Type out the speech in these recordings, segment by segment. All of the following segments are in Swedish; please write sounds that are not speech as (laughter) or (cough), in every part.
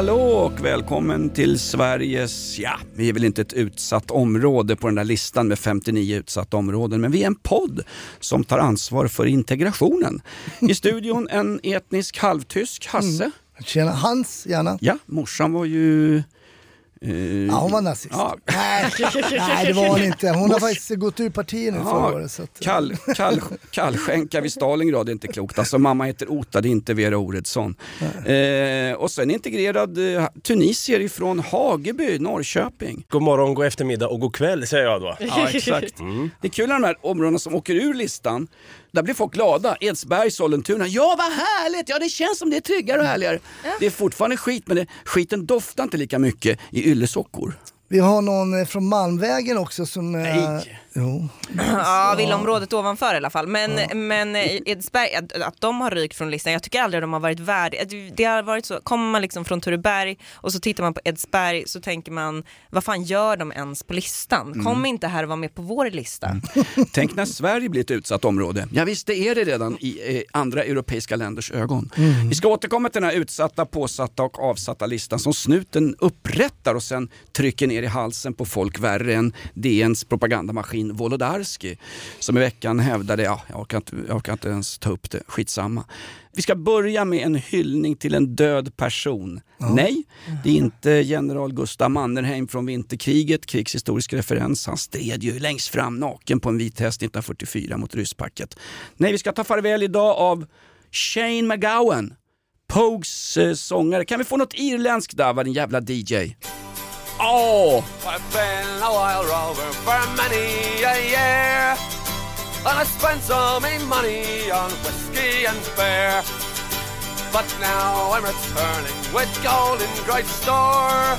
Hallå, och välkommen till Sveriges, ja, vi är väl inte ett utsatt område på den där listan med 59 utsatta områden, men vi är en podd som tar ansvar för integrationen. I studion en etnisk halvtysk, Hasse. Tjena, Hans gärna. Ja, morsan var ju... eh, Ja, hon var nazist. Ja. (laughs) Nej, nej, det var hon inte. Hon har faktiskt gått ur partiet nu förra Ja, året. Så att, kall, kall, kallskänka vid Stalingrad är inte klokt. Alltså mamma heter Ota, det är inte Vera Oredsson. Eh, och sen integrerad eh, tunisier ifrån Hageby, Norrköping. God morgon, god eftermiddag och god kväll säger jag då. Ja, exakt. Det är kul när de här områdena som åker ur listan, där blir folk glada. Edsberg, Sollentuna. Ja, vad härligt! Ja, det känns som det är tryggare och härligare. Det är fortfarande skit, men det, skiten doftar inte lika mycket i yllesockor. vi har någon eh, från Malmvägen också som... eh, Nej. Jo. Ja, villaområdet ovanför i alla fall. Men, men eh, Edsberg, att, att de har rykt från listan, jag tycker aldrig de har varit värdiga. Det har varit så, kommer man liksom från Tureberg och så tittar man på Edsberg så tänker man, vad fan gör de ens på listan? Kom inte här och var med på vår lista. (laughs) Tänk när Sverige blir ett utsatt område. Ja, visst, det är det redan i eh, andra europeiska länders ögon. Vi ska återkomma till den här utsatta, påsatta och avsatta listan som snuten upprättar och sen trycker ner i halsen på folk värre än DNs propagandamaskin Wolodarski som i veckan hävdade, ja, jag orkar, inte, jag orkar inte ens ta upp det, skitsamma. Vi ska börja med en hyllning till en död person. Nej, det är inte general Gustav Mannerheim från vinterkriget, krigshistorisk referens. Han stred ju längst fram naken på en vit häst 1944 mot rysspacket. Nej, vi ska ta farväl idag av Shane McGowan, Pogues eh, sångare. Kan vi få något irländskt där, vad din jävla DJ? Åh! I've been a wild rover for many a year, and I spent so many money on whiskey and beer. But now I'm returning with gold in great store,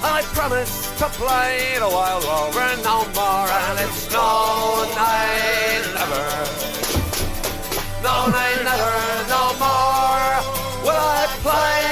and I promise to play the wild rover no more. And it's no, I never, no, I never, no more will I play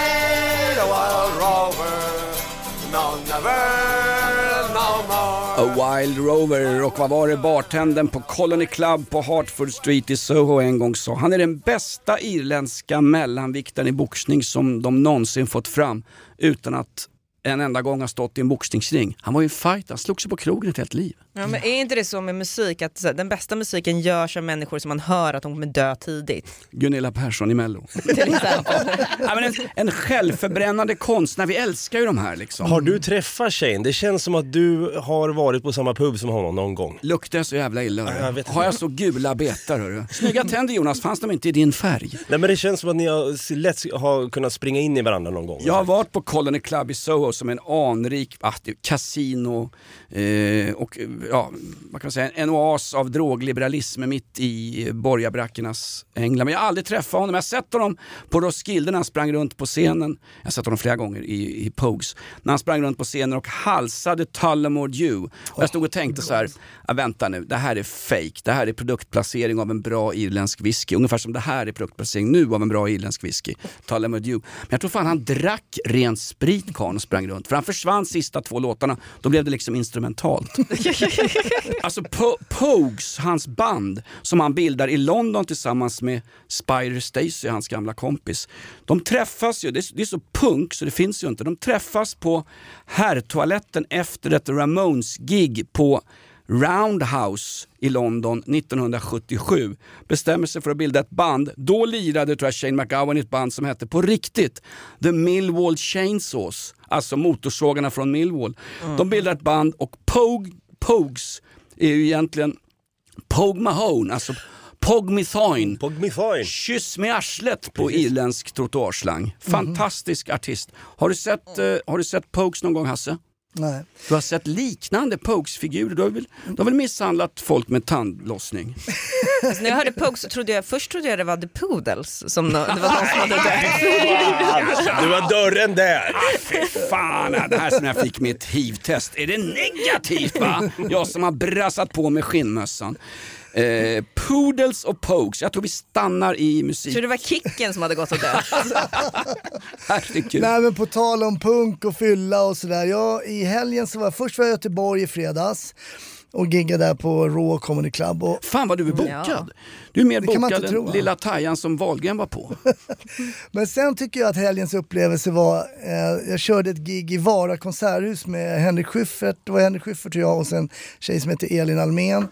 A Wild Rover och vad var det bartendern på Colony Club på Hartford Street i Soho en gång sa? Han är den bästa irländska mellanviktaren i boxning som de någonsin fått fram utan att en enda gång ha stått i en boxningsring. Han var ju en fighter, han slog sig på krogen ett helt liv. Ja, men är inte det så med musik, att så här, den bästa musiken görs av människor som man hör att de kommer dö tidigt? Gunilla Persson i Mello. (laughs) Till exempel. ja, men en, en självförbrännande konstnär, vi älskar ju de här liksom. Har du träffat Shane? Det känns som att du har varit på samma pub som honom någon gång. Luktar jag så jävla illa? hörru? Ja, jag vet Har jag så gula betar? hörru? Snygga tänder Jonas, fanns de inte i din färg? Nej men det känns som att ni har lätt har kunnat springa in i varandra någon gång. Jag har varit på Colony Club i Soho som en anrik ah, det är kasino eh, och eh, ja, vad kan man säga, en oas av drogliberalism mitt i borgarbrackernas England. Men jag har aldrig träffat honom. Jag har sett honom på Roskilde när han sprang runt på scenen. Jag har sett honom flera gånger i, i Pogues. När han sprang runt på scenen och halsade Tullamore Dew. Och jag stod och tänkte så här, ja, vänta nu, det här är fake. Det här är produktplacering av en bra irländsk whisky. Ungefär som det här är produktplacering nu av en bra irländsk whisky. Tullamore Dew. Men jag tror fan han drack ren sprit karln och sprang runt. För han försvann sista två låtarna, då blev det liksom instrumentalt. (laughs) (laughs) alltså po Pogues, hans band, som han bildar i London tillsammans med Spider Stacy, hans gamla kompis. De träffas ju, det är, det är så punk så det finns ju inte. De träffas på herrtoaletten efter ett Ramones-gig på Roundhouse i London 1977 bestämmer sig för att bilda ett band. Då lirade tror jag Shane McGowan i ett band som hette på riktigt The Millwall Chainsaws, alltså motorsågarna från Millwall. De bildar ett band och Pogue, Pogues är ju egentligen Pogue Mahone, alltså Pogmithoin. Pogmithoin. Kyss med arslet på irländsk trottoarslang. Fantastisk artist. Har du sett, eh, har du sett Pokes någon gång Hasse? Nej. Du har sett liknande Pokes-figurer. Du, har väl- du har väl misshandlat folk med tandlossning? Alltså, när jag hörde Pogue så trodde jag, först trodde jag det var The Poodles, som det var någon som hade dött. Du var dörren där. Fan, det här som jag fick mitt hiv-test. Är det negativt va? Jag som har brassat på med skinnmössan. Eh, poodles och Pokes. Jag tror vi stannar i musik. trodde det var Kicken som hade gått och dött. Herregud. Nej men på tal om punk och fylla och sådär. Jag, I helgen så var jag, först var jag i Göteborg i fredags och giggade där på Raw Comedy Club. Och, Fan vad du är bokad. Ja. Du är mer Det kan man bokad inte än tro, lilla Tajan som Wahlgren var på. (laughs) men sen tycker jag att helgens upplevelse var, eh, jag körde ett gig i Vara konserthus med Henrik Schyffert, det var Henrik Schyffert och jag och sen en tjej som heter Elin Almen.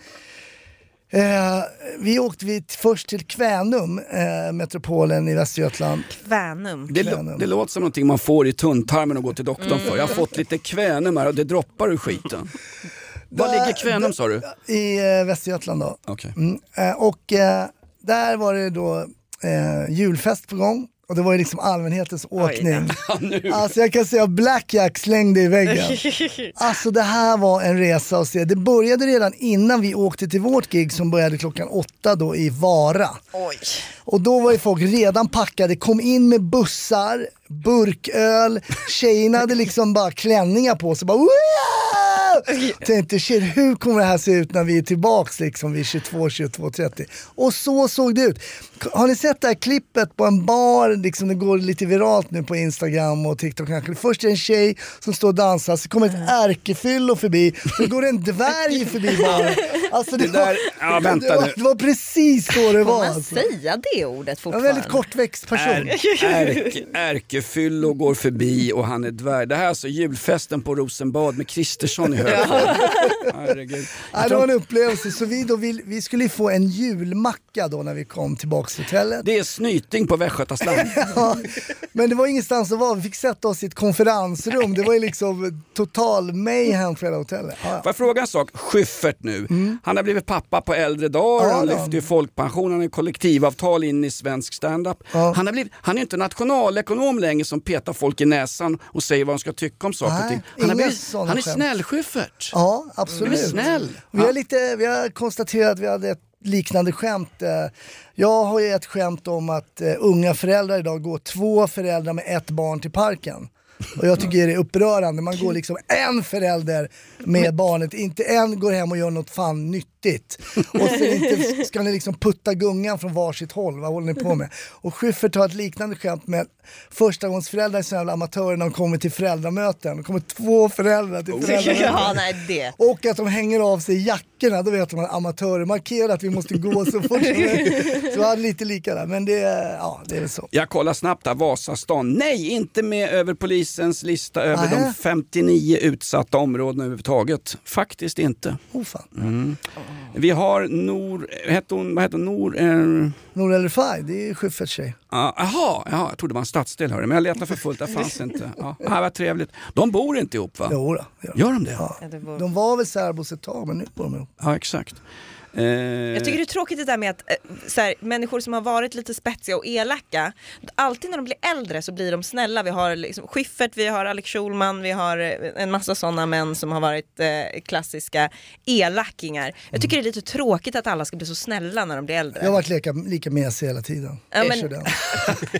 Eh, vi åkte vi först till Kvänum, eh, metropolen i Västergötland. Kvänum. Det, lå- det låter som någonting man får i tunntarmen och går till doktorn för. Jag har fått lite kvänum här och det droppar ur skiten. Var ligger Kvänum sa du? I eh, Västergötland då. Okej. Mm, eh, och eh, där var det då eh, julfest på gång och det var ju liksom allmänhetens åkning. (laughs) Alltså jag kan säga Blackjack slängde i väggen. (laughs) Alltså det här var en resa att se. Det började redan innan vi åkte till vårt gig som började klockan åtta då i Vara. Oj. Och då var ju folk redan packade, kom in med bussar, burköl, tjejerna hade liksom bara klänningar på sig. Bara! Tänkte shit, hur kommer det här se ut när vi är tillbaks liksom vid 22, 22, 30? Och så såg det ut. Har ni sett det här klippet på en bar, liksom det går lite viralt nu på Instagram och TikTok kanske. Först är det en tjej som står och dansar, så kommer ett ärkefyllo förbi, så går det en dvärg förbi baren. Alltså det, Det där- var, ja, vänta det, var, nu. det var precis så det Får var. man Alltså. säga det ordet är en fortfarande? väldigt kortväxt person. Är, ärke, ärkefyllo går förbi och han är dvärg. Det här är alltså julfesten på Rosenbad med Kristersson i Herregud. Det var en upplevelse. Så vi, då vill, vi skulle få en julmacka då när vi kom tillbaks till hotellet. Det är snyting på Västgötasland. (laughs) Ja, men det var ingenstans att vara. Vi fick sätta oss i ett konferensrum. Det var ju liksom total mayhem för hela hotellet. Ja, Får ja. jag fråga en sak? Schyffert nu. Han har blivit pappa på äldre dagar, Ja, han lyfter ju folkpension, han har kollektivavtal in i svensk standup. Ja. Han, har blivit, han är inte nationalekonom längre som petar folk i näsan och säger vad de ska tycka om saker och ting. Han, blivit, han är skämt. Schyffert. ja absolut. Är snäll. Vi har, lite, vi har konstaterat att vi hade ett liknande skämt. eh. Jag har ju ett skämt om att eh, unga föräldrar idag går två föräldrar med ett barn till parken. Och jag tycker det är upprörande. Man går liksom en förälder med barnet, inte en går hem och gör något fan nyttigt. Och sen inte ska ni liksom putta gungan från varsitt håll, vad håller ni på med? Och Schyffert har ett liknande skämt med förstagångsföräldrar är så jävla amatörer när de kommer till föräldramöten. Det kommer två föräldrar till föräldramöten. (laughs) Ja, nej det. Och att de hänger av sig jackorna, då vet man att amatörer markerar att vi måste gå så fort som möjligt. Så hade lite lika där, men det, ja, det är väl så. Jag kollar snabbt här, Vasastan. Nej, inte med över polisens lista över Nähä. de 59 utsatta områdena överhuvudtaget. Faktiskt inte. Oh, fan. Mm. Vi har Nor, hette hon, vad heter hon? Nor, eh, Nour El Refai, det är Schyfferts tjej. Ja, Jaha, jaha, jag trodde det var en stadsdel hörde, men jag letade för fullt, det fanns inte. Ja, ah, vad trevligt. De bor inte ihop va? Jo, då, ja. Gör de det? Ja. Ja, det var- De var väl särbos ett tag, men nu bor de ihop. Ja, exakt. Eh, Jag tycker det är tråkigt det där med att eh, så här, människor som har varit lite spetsiga och elaka, alltid när de blir äldre så blir de snälla. Vi har liksom Schyffert, vi har Alex Schulman, vi har eh, en massa sådana män som har varit eh, klassiska elakingar. Jag tycker det är lite tråkigt att alla ska bli så snälla när de blir äldre. Jag har varit lika, lika mesig hela tiden. Ja, men-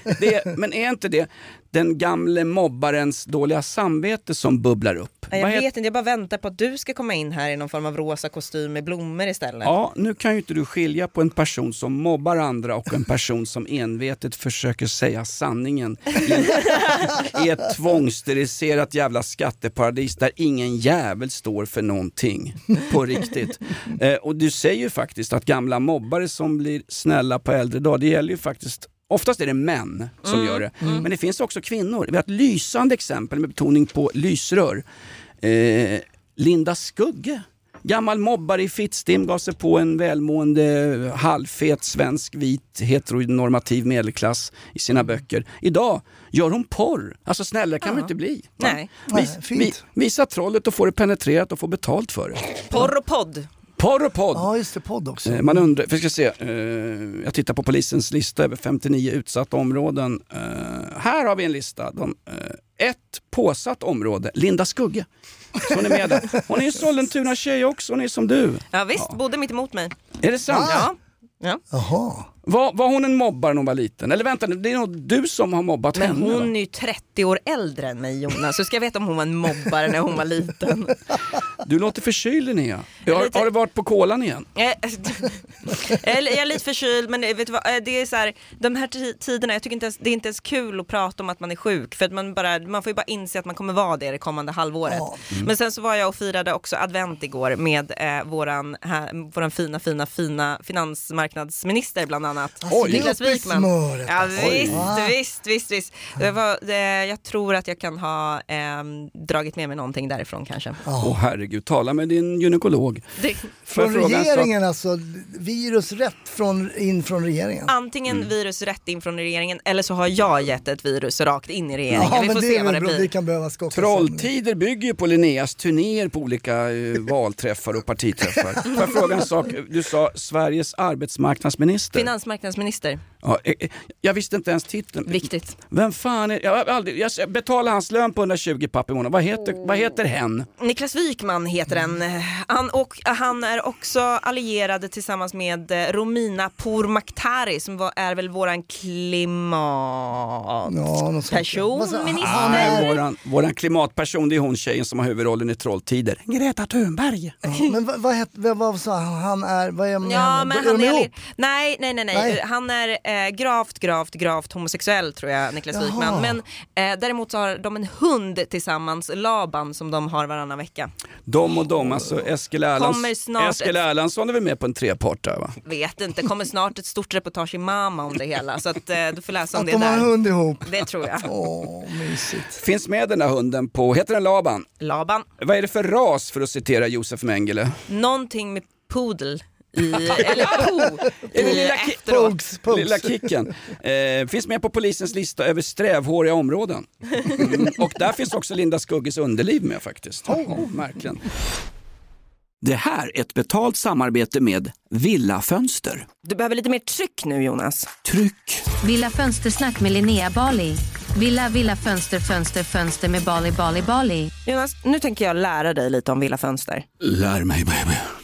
(laughs) det, men är inte det den gamle mobbarens dåliga samvete som bubblar upp? Ja, jag Vad vet heter- inte, jag bara väntar på att du ska komma in här i någon form av rosa kostym med blommor istället. Ja, nu kan ju inte du skilja på en person som mobbar andra och en person som envetet försöker säga sanningen i, i ett tvångssteriliserat jävla skatteparadis där ingen jävel står för någonting. På riktigt. Eh, och du säger ju faktiskt att gamla mobbare som blir snälla på äldre dag, det gäller ju faktiskt Oftast är det män som gör det, men det finns också kvinnor. Vi har ett lysande exempel med betoning på lysrör. Eh, Linda Skugge, gammal mobbare i Fittstim, gav sig på en välmående halvfet svensk vit heteronormativ medelklass i sina böcker. Idag gör hon porr. Alltså snällare kan Ja. man inte bli. va? Nej. Vis, vi, visa trollet och få det penetrerat och få betalt för det. Porr och podd. Porr och podd. Ja, just det, podd också. Eh, Man undrar, för jag ska se, eh, jag tittar på polisens lista över 59 utsatta områden. Eh, här har vi en lista. De, ett påsatt område, Linda Skugge. Så hon är med där. Hon är ju Sollentuna tjej också, hon är som du. Ja visst, bodde mitt emot mig. Är det sant? Ja. ja. Jaha. Var, var hon en mobbare när hon var liten? Eller vänta, det är nog du som har mobbat Men henne? va? hon är ju 30 år äldre än mig Jonas, så ska jag veta om hon var en mobbare när hon var liten. Du låter förkyld Linnea. Har, Lite- har du varit på kolan igen? Eh, (laughs) Jag jag är lite förkyld men vet du vad, Eh, det är så här, de här ti- tiderna, jag tycker inte ens, det är inte ens kul att prata om att man är sjuk för att man, bara, man får ju bara inse att man kommer vara det det kommande halvåret. Ja. Men sen så var jag och firade också advent igår med eh, våran, här, våran fina, fina, fina finansmarknadsminister bland annat. Alltså, det är Niklas Wikman. smöret, Ja alltså. visst, Va? visst, visst, visst. Det var, det, jag tror att jag kan ha ehm, dragit med mig någonting därifrån kanske. Åh herregud, tala med din gynekolog. Det, Från regeringen alltså, virus rätt från, in från regeringen. Antingen Mm. virus rätt in från regeringen eller så har jag gett ett virus rakt in i regeringen. Ja, Vi men får det se vad det bra, det blir. kan behöva skockas. Trolltider bygger ju på Linneas turnéer på olika eh, valträffar och partiträffar. (laughs) Får jag fråga en sak? Du sa Sveriges arbetsmarknadsminister. Marknadsminister ja, eh, eh, jag visste inte ens titeln. viktigt. Vem fan är... Jag, har aldrig, jag betalar hans lön på 120 papp i månaden. Vad heter, vad heter hen? Niklas Wikman heter den. Han, och, han är också allierad tillsammans med eh, Romina Pourmokhtari som var, är väl våran klimat... Ja, sånt. Personminister. Han är, våran, våran klimatperson, det är hon tjejen som har huvudrollen i Trolltider. Greta Thunberg. ja, men vad, vad, vad, vad sa han? Han är, vad är Ja, henne? men Är han är, nej, nej, nej. Nej. Han är eh, gravt, gravt, gravt homosexuell tror jag, Niklas Jaha. Wikman. Men eh, däremot så har de en hund tillsammans, Laban, som de har varannan vecka. De och de, alltså Eskil, Kommer Erlands, snart Eskil ett- Erlandsson är väl med på en trepart där va? Vet inte, kommer snart ett stort reportage i Mama om det hela. Så att, eh, du får läsa om Att det de har en där. hund ihop. Det tror jag. Åh, mysigt. Finns med den där hunden på, heter den Laban? Laban, Vad är det för ras för att citera Josef Mengele? någonting med pudel i, eller po, i lilla efteråt. Pugs, pugs. Lilla Kicken. Eh, finns med på polisens lista över strävhåriga områden. Mm. Och där finns också Linda Skugges underliv med faktiskt. Oh, märkligen. Det här är ett betalt samarbete med Villa Fönster. Du behöver lite mer tryck nu Jonas. Tryck! Villa Fönstersnack med Linnea Bali. Villa, villa, fönster, fönster, fönster med Bali, Bali, Bali. Jonas, nu tänker jag lära dig lite om Villa Fönster. Lär mig baby.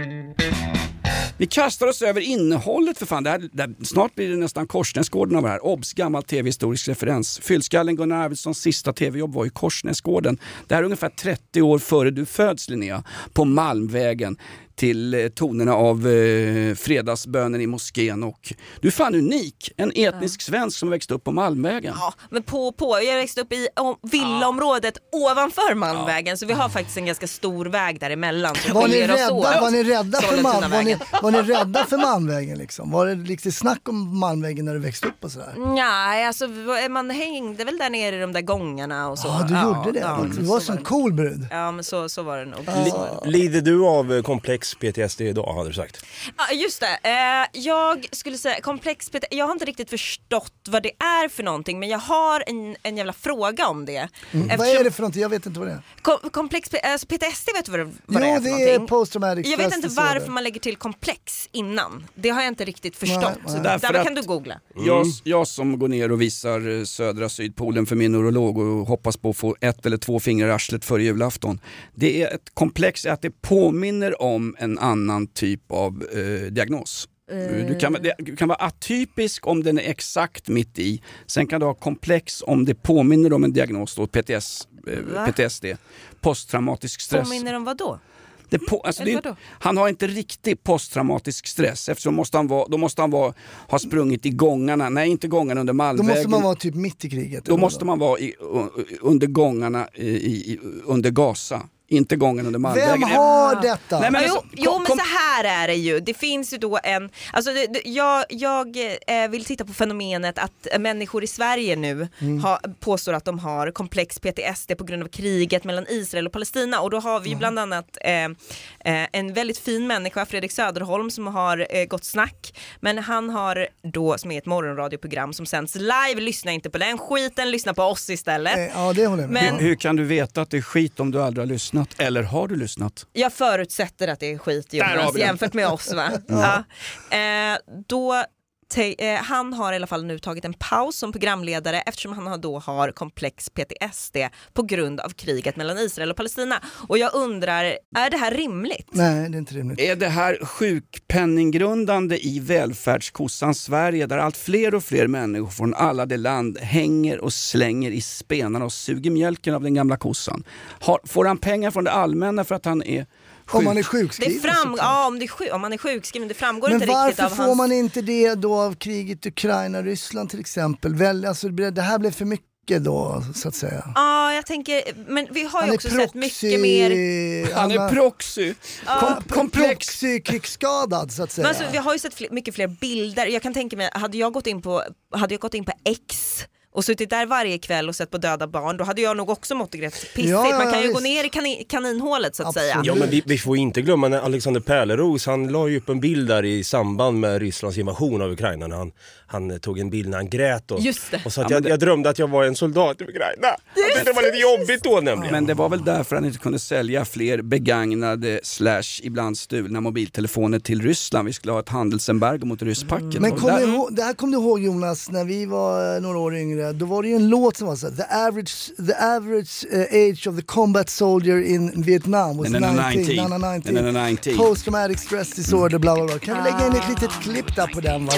Vi kastar oss över innehållet för fan. Det här, det här, snart blir det nästan Korsnäsgården av det här. Obs! Gammal tv-historisk referens. Fyllskallen Gunnar Arvidssons sista tv-jobb var i Korsnäsgården. Det här är ungefär 30 år före du föds Linnea. På Malmvägen till eh, tonerna av eh, fredagsbönen i moskén. Och du är fan unik, en etnisk svensk som växte upp på Malmvägen. Ja, men på, på, jag växte upp i om, villaområdet ovanför Malmvägen så vi har faktiskt en ganska stor väg däremellan Var ni, rädda, åt. var, ni rädda för Sollentunavägen. Mal, var, ni, var ni rädda för Malmvägen liksom? Var det lite snack om Malmvägen när du växte upp och sådär? Nej, alltså man hängde väl där nere i de där gångarna och så. Ja, du gjorde det. Ja, du var så som cool brud. Ja, men så, så var det nog. Li- lider du av eh, komplex PTSD idag hade du sagt? Ja, just det. Eh, jag skulle säga komplex PT, jag har inte riktigt förstått vad det är för någonting men jag har en, en jävla fråga om det. Mm. Vad Eftersom- är det för någonting? Jag vet inte vad det är. Kom, komplex, alltså PTSD vet du vad det, vad Jo, det är för det är någonting? post traumatic Jag vet inte varför man lägger till komplex innan. Det har jag inte riktigt förstått. Nej, nej. Därför Därför kan att- du googla. Jag, jag som går ner och visar eh, södra Sydpolen för min neurolog och hoppas på att få ett eller två fingrar i arslet före julafton. Det är ett komplex att det påminner om en annan typ av eh, diagnos. Du kan, det du kan vara atypisk om den är exakt mitt i. Sen kan du ha komplex om det påminner om en diagnos, då, PTS, Va? eh, PTSD. Posttraumatisk stress. Påminner om vad då? Det på, alltså det, vadå? han har inte riktig posttraumatisk stress eftersom måste han vara, då måste han vara, ha sprungit i gångarna, nej inte gångarna under Då Malmvägen. måste man vara typ mitt i kriget. Då måste vadå? man vara i, under gångarna i, i, under Gaza, inte gången under Malmvägen. Vem har detta? Nej, men jo, alltså, jo kom- men så här är det ju. Det finns ju då en, alltså det, det, jag, jag eh, vill titta på fenomenet att människor i Sverige nu Mm. har, påstår att de har komplex PTSD på grund av kriget mellan Israel och Palestina och då har vi ju bland annat eh, eh, en väldigt fin människa, Fredrik Söderholm som har eh, gått snack men han har då, som är ett morgonradioprogram som sänds live, lyssna inte på den skiten, lyssna på oss istället. Eh, Ja, det håller jag med Men- om. Hur kan du veta att det är skit om du aldrig har lyssnat? Eller har du lyssnat? Jag förutsätter att det är skit Jonas jämfört med oss va? ja. Eh, då han har i alla fall nu tagit en paus som programledare eftersom han har då har komplex PTSD på grund av kriget mellan Israel och Palestina. Och jag undrar, är det här rimligt? Nej, det är inte rimligt. Är det här sjukpenninggrundande i välfärdskossan Sverige där allt fler och fler människor från alla det land hänger och slänger i spenarna och suger mjölken av den gamla kossan? Har, får han pengar från det allmänna för att han är? Om man är Det sjukskriven fram, såklart. ja, om, det är sjuk, om man är sjukskriven, det framgår Men inte riktigt varför av får hans... man inte det då av kriget Ukraina-Ryssland till exempel? Väl, alltså, det det här blev för mycket då, så att säga. Ja, jag tänker, men vi har ju Han är också sett proxy... mycket mer... Han är proxy. Kom, komplex. Proxy-krigsskadad så att säga. Men alltså, vi har ju sett fler, mycket fler bilder. Jag kan tänka mig, hade jag gått in på, hade jag gått in på X och suttit där varje kväll och sett på döda barn, då hade jag nog också mått rätt pissigt. Ja, ja, Man kan ju visst. gå ner i kanin, kaninhålet så att säga. Ja men vi, vi får inte glömma när Alexander Pärleros, han la ju upp en bild där i samband med Rysslands invasion av Ukraina när han, han tog en bild när han grät och, Just det. och sa att Ja, men jag, det- jag drömde att jag var en soldat i Ukraina. Jag tyckte det var lite jobbigt då nämligen. Men det var väl därför han inte kunde sälja fler begagnade slash ibland stulna mobiltelefoner till Ryssland. Vi skulle ha ett handelsembargo mot rysspacket. Men Och kom där- du ihåg, det här kom du ihåg Jonas, när vi var några år yngre, då var det ju en låt som var så här, the average, the average eh, age of the combat soldier in Vietnam was 19, 19, 19, 19. Post traumatic stress disorder, bla bla bla. Kan vi lägga in ett litet klipp där på den va?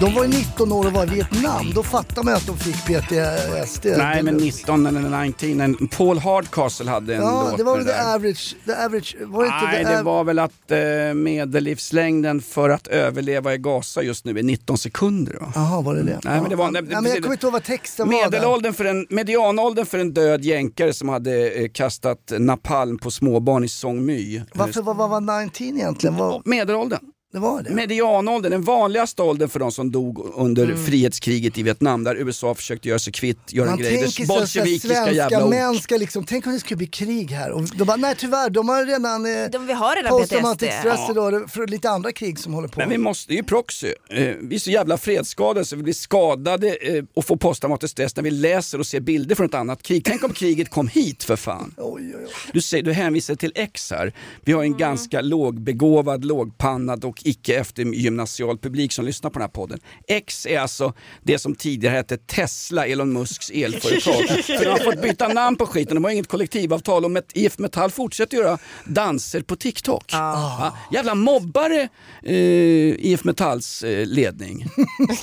De var ju 19 år och var i Vietnam, då fattar man att de fick PTSD. Nej men 19 eller 19, en- Paul Hardcastle hade en Ja, låt det var väl the där. average, the average, var det inte Nej, the det var väl att eh, medellivslängden för att överleva i Gaza just nu är 19 sekunder. Jaha, var det det? Nej, men det var- ja, nej, men jag kommer inte ihåg vad texten var. Medelåldern för en, medianåldern för en död jänkare som hade eh, kastat napalm på småbarn i Song My. Varför vad, vad var 19 egentligen? Vad, Medelåldern. Det var det? Medianåldern, den vanligaste åldern för de som dog under Mm. frihetsskriget i Vietnam där USA försökte göra sig kvitt Göran Man Greiders bolsjevikiska svenska jävla ord. män ska liksom, tänk om det skulle bli krig här. Och de bara, nej tyvärr, de har redan eh, De, vi har redan posttraumatic PTSD. stress idag för lite andra krig som håller på. Men vi måste, det är ju proxy. Eh, vi är så jävla fredsskadade så vi blir skadade eh, och får posttraumatisk stress när vi läser och ser bilder från ett annat krig. Tänk om kriget kom hit för fan. Oj, oj, oj. Du, säger, du hänvisar till X här. Vi har en ganska lågbegåvad, lågpannad och och icke eftergymnasial publik som lyssnar på den här podden. X är alltså det som tidigare hette Tesla, Elon Musks elföretag. För de har fått byta namn på skiten, de har inget kollektivavtal och IF Metall fortsätter göra danser på TikTok. Ja, jävla mobbare eh, IF Metalls eh, ledning.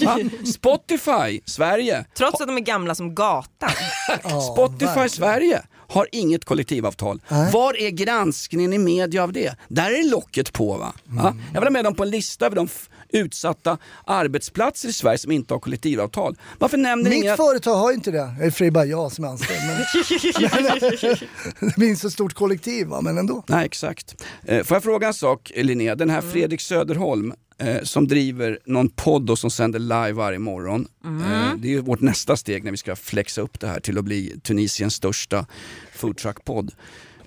Va? Spotify, Sverige. Trots att de är gamla som gatan. (laughs) Spotify. Sverige har inget kollektivavtal. Var är granskningen i media av det? Där är locket på va? Ja, jag vill ha med dem på en lista över de utsatta arbetsplatser i Sverige som inte har kollektivavtal. Varför nämner Mitt inga... företag har inte det. Det är för bara jag som är anställd. Men, (laughs) det finns ett stort kollektiv va, men ändå. Nej exakt. Eh, får jag fråga en sak Linnea? Den här Fredrik Söderholm eh, som driver någon podd och som sänder live varje morgon. Eh, det är vårt nästa steg när vi ska flexa upp det här till att bli Tunisiens största foodtruck-podd.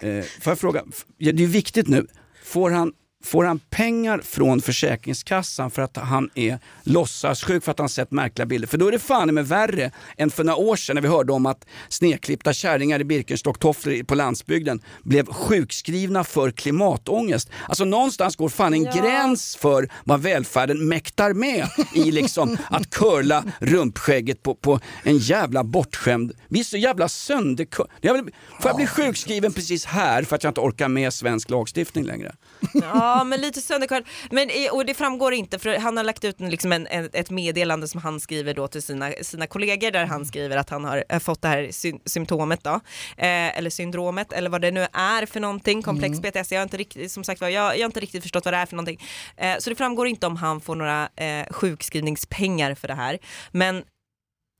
Eh, får jag fråga, det är viktigt nu, får han Får han pengar från Försäkringskassan för att han är låtsassjuk för att han sett märkliga bilder? För då är det fan med värre än för några år sedan när vi hörde om att sneklippta kärringar i Birkenstock-tofflor på landsbygden blev sjukskrivna för klimatångest. Alltså någonstans går fan en gräns för vad välfärden mäktar med i liksom att curla rumpskägget på, på en jävla bortskämd... Vi är så jävla vill, får jag bli sjukskriven precis här för att jag inte orkar med svensk lagstiftning längre? Ja, men lite sönderkörd. Men, i- och det framgår inte, för han har lagt ut en, liksom en, en, ett meddelande som han skriver då till sina, sina kollegor där han skriver att han har eh, fått det här sy symptomet då, eh, eller syndromet, eller vad det nu är för någonting, komplex Mm. PTSD. Jag har inte riktigt, som sagt jag, jag har inte riktigt förstått vad det är för någonting. Eh, så det framgår inte om han får några eh, sjukskrivningspengar för det här. Men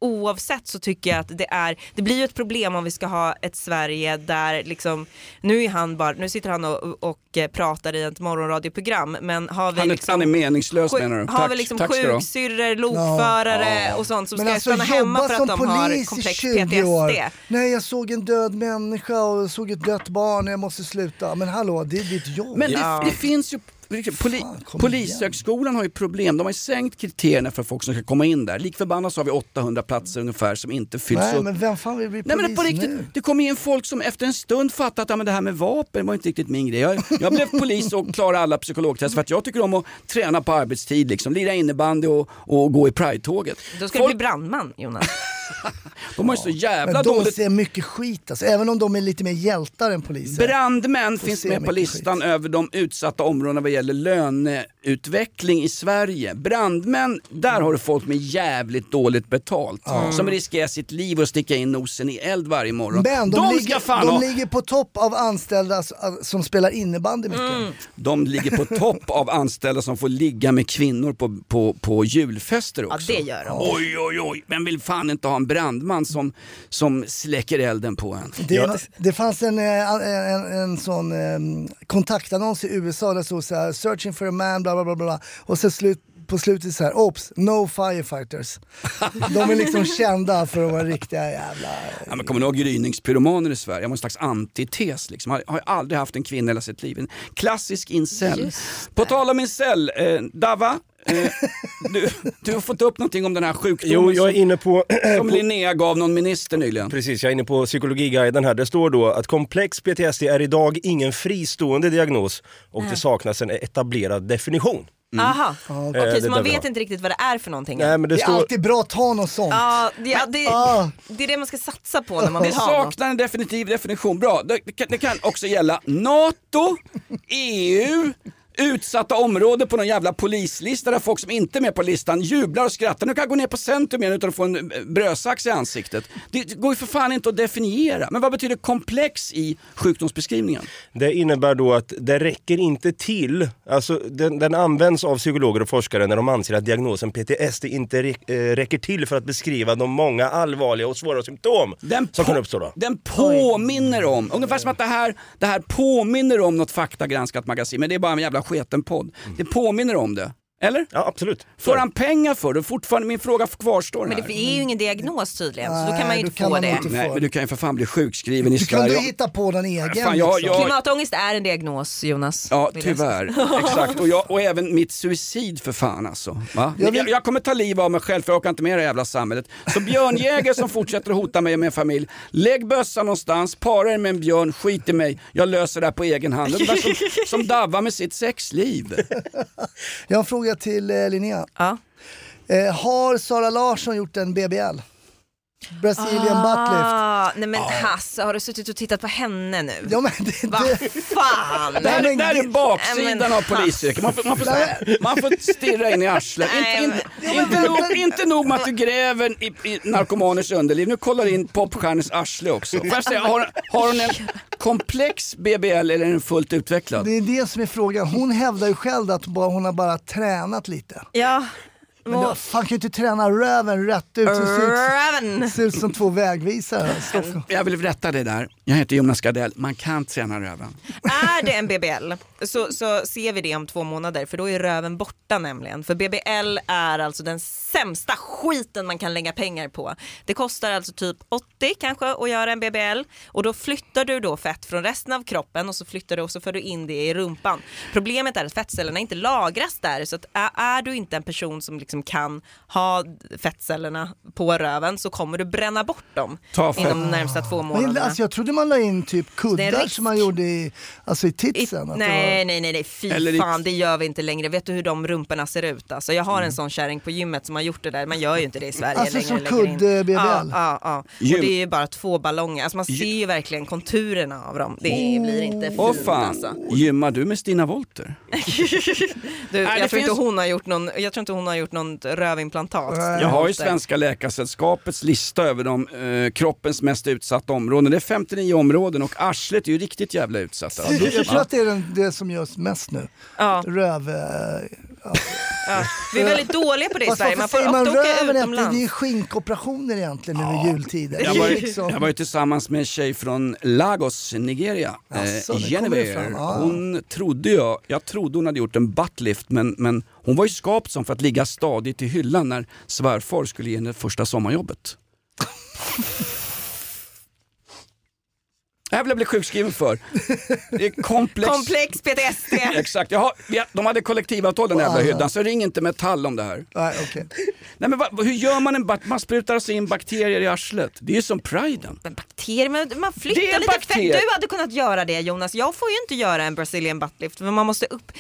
oavsett så tycker jag att det är, det blir ju ett problem om vi ska ha ett Sverige där liksom, nu är han bara, nu sitter han och, och eh, pratar i ett morgonradioprogram men har vi Han är, liksom han är meningslös sjuk- menar du? Har vi liksom tack du ha. sjuksyrror, lokförare Ja. och sånt som Men ska alltså stanna hemma för att de har komplex 20 PTSD. år. Nej jag såg en död människa och såg ett dött barn och jag måste sluta. Men hallå, det är ditt jobb. Men det, det finns ju Poli, Polishögskolan har ju problem, de har ju sänkt kriterierna för folk som ska komma in där. Lik förbannat så har vi 800 platser ungefär som inte fylls Nej upp. men vem fan vill bli Nej polis men på riktigt, nu? det kommer in folk som efter en stund fattar att ja, men det här med vapen var inte riktigt min grej. Jag, jag blev polis och (laughs) klarade alla psykologtest för att jag tycker om att träna på arbetstid, liksom, lira innebandy och, och gå i Pride-tåget. Då ska du bli brandman Jonas. (laughs) (laughs) De har ju så jävla Men de dåligt... ser mycket skit alltså, även om de är lite mer hjältar än poliser. Brandmän finns med på listan över de utsatta områdena vad gäller löneutveckling i Sverige. Brandmän, där har du folk med jävligt dåligt betalt. Ja. Som riskerar sitt liv och sticka in nosen i eld varje morgon. Men de, ligger, ska fan de ha... ligger på topp av anställda som spelar innebandy mycket. Mm. De ligger på topp av anställda som får ligga med kvinnor på, på, på julfester också. Ja det gör de. Oj, oj, oj. Men vill fan inte ha en brandman som, som släcker elden på en. Det, det fanns en, eh, en, en sån eh, kontaktannons i USA där det stod så här, searching for a man, bla bla bla bla. Och så slut, på slutet så här, oops, no firefighters. (laughs) De är liksom kända för att vara riktiga jävla... Ja, men kommer ni ihåg gryningspyromaner i Sverige? Han var en slags antites. Liksom. Har, har aldrig haft en kvinna i hela sitt liv. En klassisk incel. På tal om incel, eh, Dava. Eh, du, du har fått upp någonting om den här sjukdomen Jo, jag är som, inne på... som Linnea gav någon minister nyligen. Precis, jag är inne på psykologiguiden här. Det står då att komplex PTSD är idag ingen fristående diagnos och Nej. det saknas en etablerad definition. Aha, Eh, okej det så man vet inte riktigt vad det är för någonting. Nej, men det Det är står... alltid bra att ta något sånt. Ja, det, ja, det, Ah. det är det man ska satsa på när man Det vill ha något. saknar en definitiv definition. Bra, det, det, kan, det kan också gälla NATO, EU, utsatta områden på någon jävla polislista där folk som inte är med på listan jublar och skrattar. Nu kan jag gå ner på centrum igen utan att få en eh, brödsax i ansiktet. Det, går ju för fan inte att definiera. Men vad betyder komplex i sjukdomsbeskrivningen? Det innebär då att det räcker inte till, alltså den, den används av psykologer och forskare när de anser att diagnosen PTSD inte eh, räcker till för att beskriva de många allvarliga och svåra symptom Den som kan uppstå. Då. Den påminner om, ungefär som att det här, det här påminner om något faktagranskat magasin, men det är bara en jävla sketen podd. Det påminner om det. Eller? Ja, absolut. Får han pengar för det? Fortfarande, min fråga kvarstår Men här. det är ju ingen diagnos tydligen, så då Nej, kan man ju inte kan få man det. inte Nej, få men du kan ju för fan bli sjukskriven i Du kan Sverige. du hitta på den egen. Fan, jag- liksom. jag- Klimatångest är en diagnos Jonas. Ja, vill jag tyvärr. Exakt. Och, jag, och även mitt suicid för fan alltså. Va? Jag vill- jag, kommer ta liv av mig själv för jag orkar inte med det här jävla samhället. Så björnjägare som fortsätter att hota mig och min familj, lägg bössan någonstans, para er med en björn, skit i mig, jag löser det här på egen hand. Ungefär som, som Davva med sitt sexliv. Jag en fråga till eh, Linnea. Ja. Eh, har Sara Larsson gjort en BBL? Brazilian buttlift. Ah, nej men Hasse, har du suttit och tittat på henne nu? Ja, men det, Vad det, fan! Det här, men det här är baksidan Men av polisyrket. Man får, man, får, man får stirra in i arslet. Nej, Inte, inte, inte, nog, inte nog med att du gräver i, i narkomaners underliv, nu kollar du in popstjärnors arsle också. Säga, har, har hon en komplex BBL eller är den fullt utvecklad? det är det som är frågan. Hon hävdar ju själv att hon har bara tränat lite. Ja. Men du fan kan ju inte träna röven rätt ut. Så det ser ut, ser ut som två vägvisare. Jag vill rätta dig där. Jag heter Jonas Gardell. Man kan träna röven. Är det en BBL så, så ser vi det om två månader för då är röven borta nämligen. För BBL är alltså den sämsta skiten man kan lägga pengar på. Det kostar alltså typ 80 kanske att göra en BBL och då flyttar du då fett från resten av kroppen och så flyttar du och så för du in det i rumpan. Problemet är att fettcellerna inte lagras där så att är, du inte en person som liksom kan ha fettcellerna på röven så kommer du bränna bort dem inom de närmsta två Men, månaderna. alltså, jag trodde man la in typ Det är en kuddar som man gjorde i, alltså i I, titsen. att det nej, nej, nej, nej, fy Eller i- fan, det gör vi inte längre. Vet du hur de rumporna ser ut? Alltså, jag har en sån kärring på gymmet som har gjort det där. Man gör ju inte det i Sverige Alltså längre. som lägger in. kudd-BBL? Ja, ja, ja. Gym- Och det är ju bara två ballonger. Alltså, man ser ju verkligen konturerna av dem. Det blir inte fint Åh fan, alltså. gymmar du med Stina Wolter? (laughs) Du, jag, tror finns- inte hon har gjort någon, jag tror inte hon har gjort något rövimplantat. Jag har ju. Svenska Läkaresällskapets lista över de eh, kroppens mest utsatta områden. Det är 59 områden och arslet är ju riktigt jävla utsatt. Alltså. Jag, jag tror att det är den, det som görs mest nu. Ja, Röv... eh, ja. Vi är väldigt dåliga på det i Sverige. Man får man ofta åka utomlands. Det är ju skinkoperationer egentligen nu i jultider. Jag var, liksom- jag var ju tillsammans med en tjej från Lagos, Nigeria. Jaså, eh, Genevieve. ja. Hon trodde jag, jag trodde hon hade gjort en buttlift men, men hon var ju skapt som för att ligga stadigt i hyllan när svärfar skulle ge henne första sommarjobbet. (laughs) Det här vill jag bli sjukskriven för. Det är komplex. Komplex PTSD. Exakt, vi- de hade kollektivavtal den jävla hyddan så ring inte Metall om det här. Nej, okej. Nej men va, hur gör man en bat- Man sprutar alltså in bakterier i arslet. Det är ju som priden. Men bakterier, men man Det flyttar är lite bakterier. fett. Du hade kunnat göra det Jonas. Jag får ju inte göra en Brazilian buttlift för man måste upp.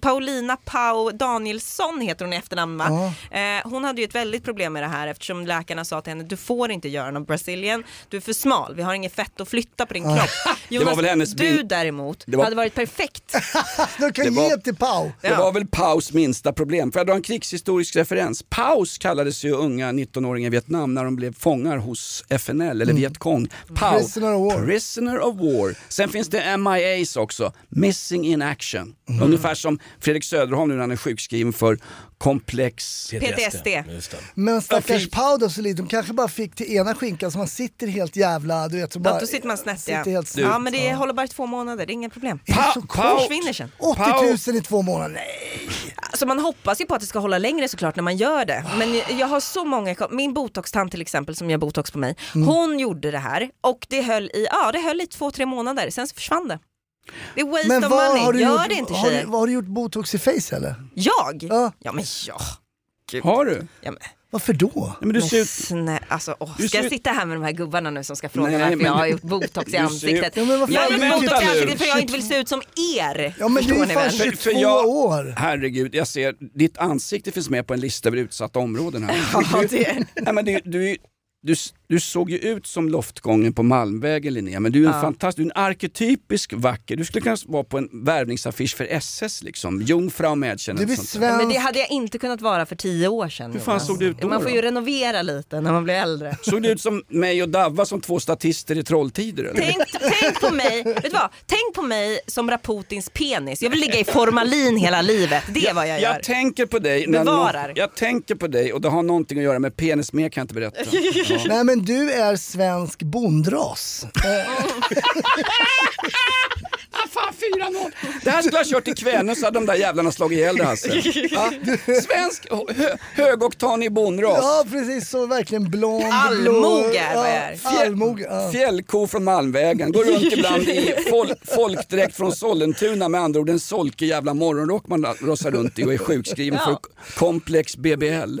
Paulina Pau Danielsson heter hon i efternamn va? Eh, hon hade ju ett väldigt problem med det här eftersom läkarna sa till henne du får inte göra någon Brazilian, du är för smal, vi har inget fett att flytta på din kropp. (laughs) Det var väl hennes du däremot Det var- hade varit perfekt. (laughs) De kan Det var- ge till Pau. Det Ja. var väl Paus minsta problem. Får jag dra en krigshistorisk referens? Paus kallades ju unga 19-åringar i Vietnam när de blev fångar hos FNL eller Vietcong. Pau, Mm. Prisoner of war. Prisoner of war. Sen finns det MIAs också, Missing in action. Mm. Ungefär som Fredrik Söderholm nu när han är sjukskriven för komplex PTSD. Men stackars fy- Pau då, så lite, de kanske bara fick till ena skinkan så man sitter helt jävla, du vet. Så bara, Ja, då sitter man snett ja. sitter helt snett. Ja men det håller bara i två månader, det är inga problem. Pa- så Pau- Försvinner sen. 80 000 i två månader, nej. Alltså man hoppas ju på att det ska hålla längre såklart när man gör det. Men jag har så många, min botoxtant till exempel som gör botox på mig, Mm. hon gjorde det här och det höll i, ja det höll i två, tre månader, sen så försvann det. Det är waste Men of vad money, har du, gör gjort, det inte har, du, har du gjort botox i face eller? Jag? Ja. Ja men ja. Gud. Har du? Ja, men, Varför då? Nej, men du ser ut... snä, alltså, åh, Du ska ser jag sitta här med de här gubbarna nu som ska fråga Nej, varför men jag har du- gjort botox i du ser ansiktet? Ja, men jag har du gjort är botox i ansiktet för jag inte vill se ut som er. Ja men Förstår är fan väl? För- 22 för jag- år. Herregud, jag ser, ditt ansikte finns med på en lista över utsatta områden här. (laughs) Ja, det, Nej, men du, du, du, du såg ju ut som loftgången på Malmvägen Linnea, men du är en Ja. fantastisk, du är en arketypisk vacker, du skulle kunna vara på en värvningsaffisch för SS liksom, Jungfrau Mädchen. Du svensk. men det hade jag inte kunnat vara för tio år sedan. Hur fan Jonas. såg du ut då Man får då? ju renovera lite när man blir äldre. Såg du ut som mig och Davva som två statister i Trolltider eller? Tänk, tänk på mig, vet du vad? Tänk på mig som Raputins penis. Jag vill ligga i formalin hela livet. Det är vad jag gör. Jag tänker på dig, när Bevarar. Någon, jag tänker på dig och det har någonting att göra med penis, mer kan jag inte berätta. Ja. (laughs) Nej men men du är svensk bondras. (laughs) Ah, fan 4-0. Det här skulle ha kört i Kvänum så hade de där jävlarna slagit ihjäl det Hasse. (laughs) Ja. Svensk hö, högoktanig bonras. ja precis, så verkligen blond. Allmoge blå- är vad jag är. Ja, ja. Fjällko från Malmvägen, går runt ibland i (laughs) fol folkdräkt från Sollentuna med andra ord en solkig jävla morgonrock man rossar runt i och är sjukskriven för komplex BBL.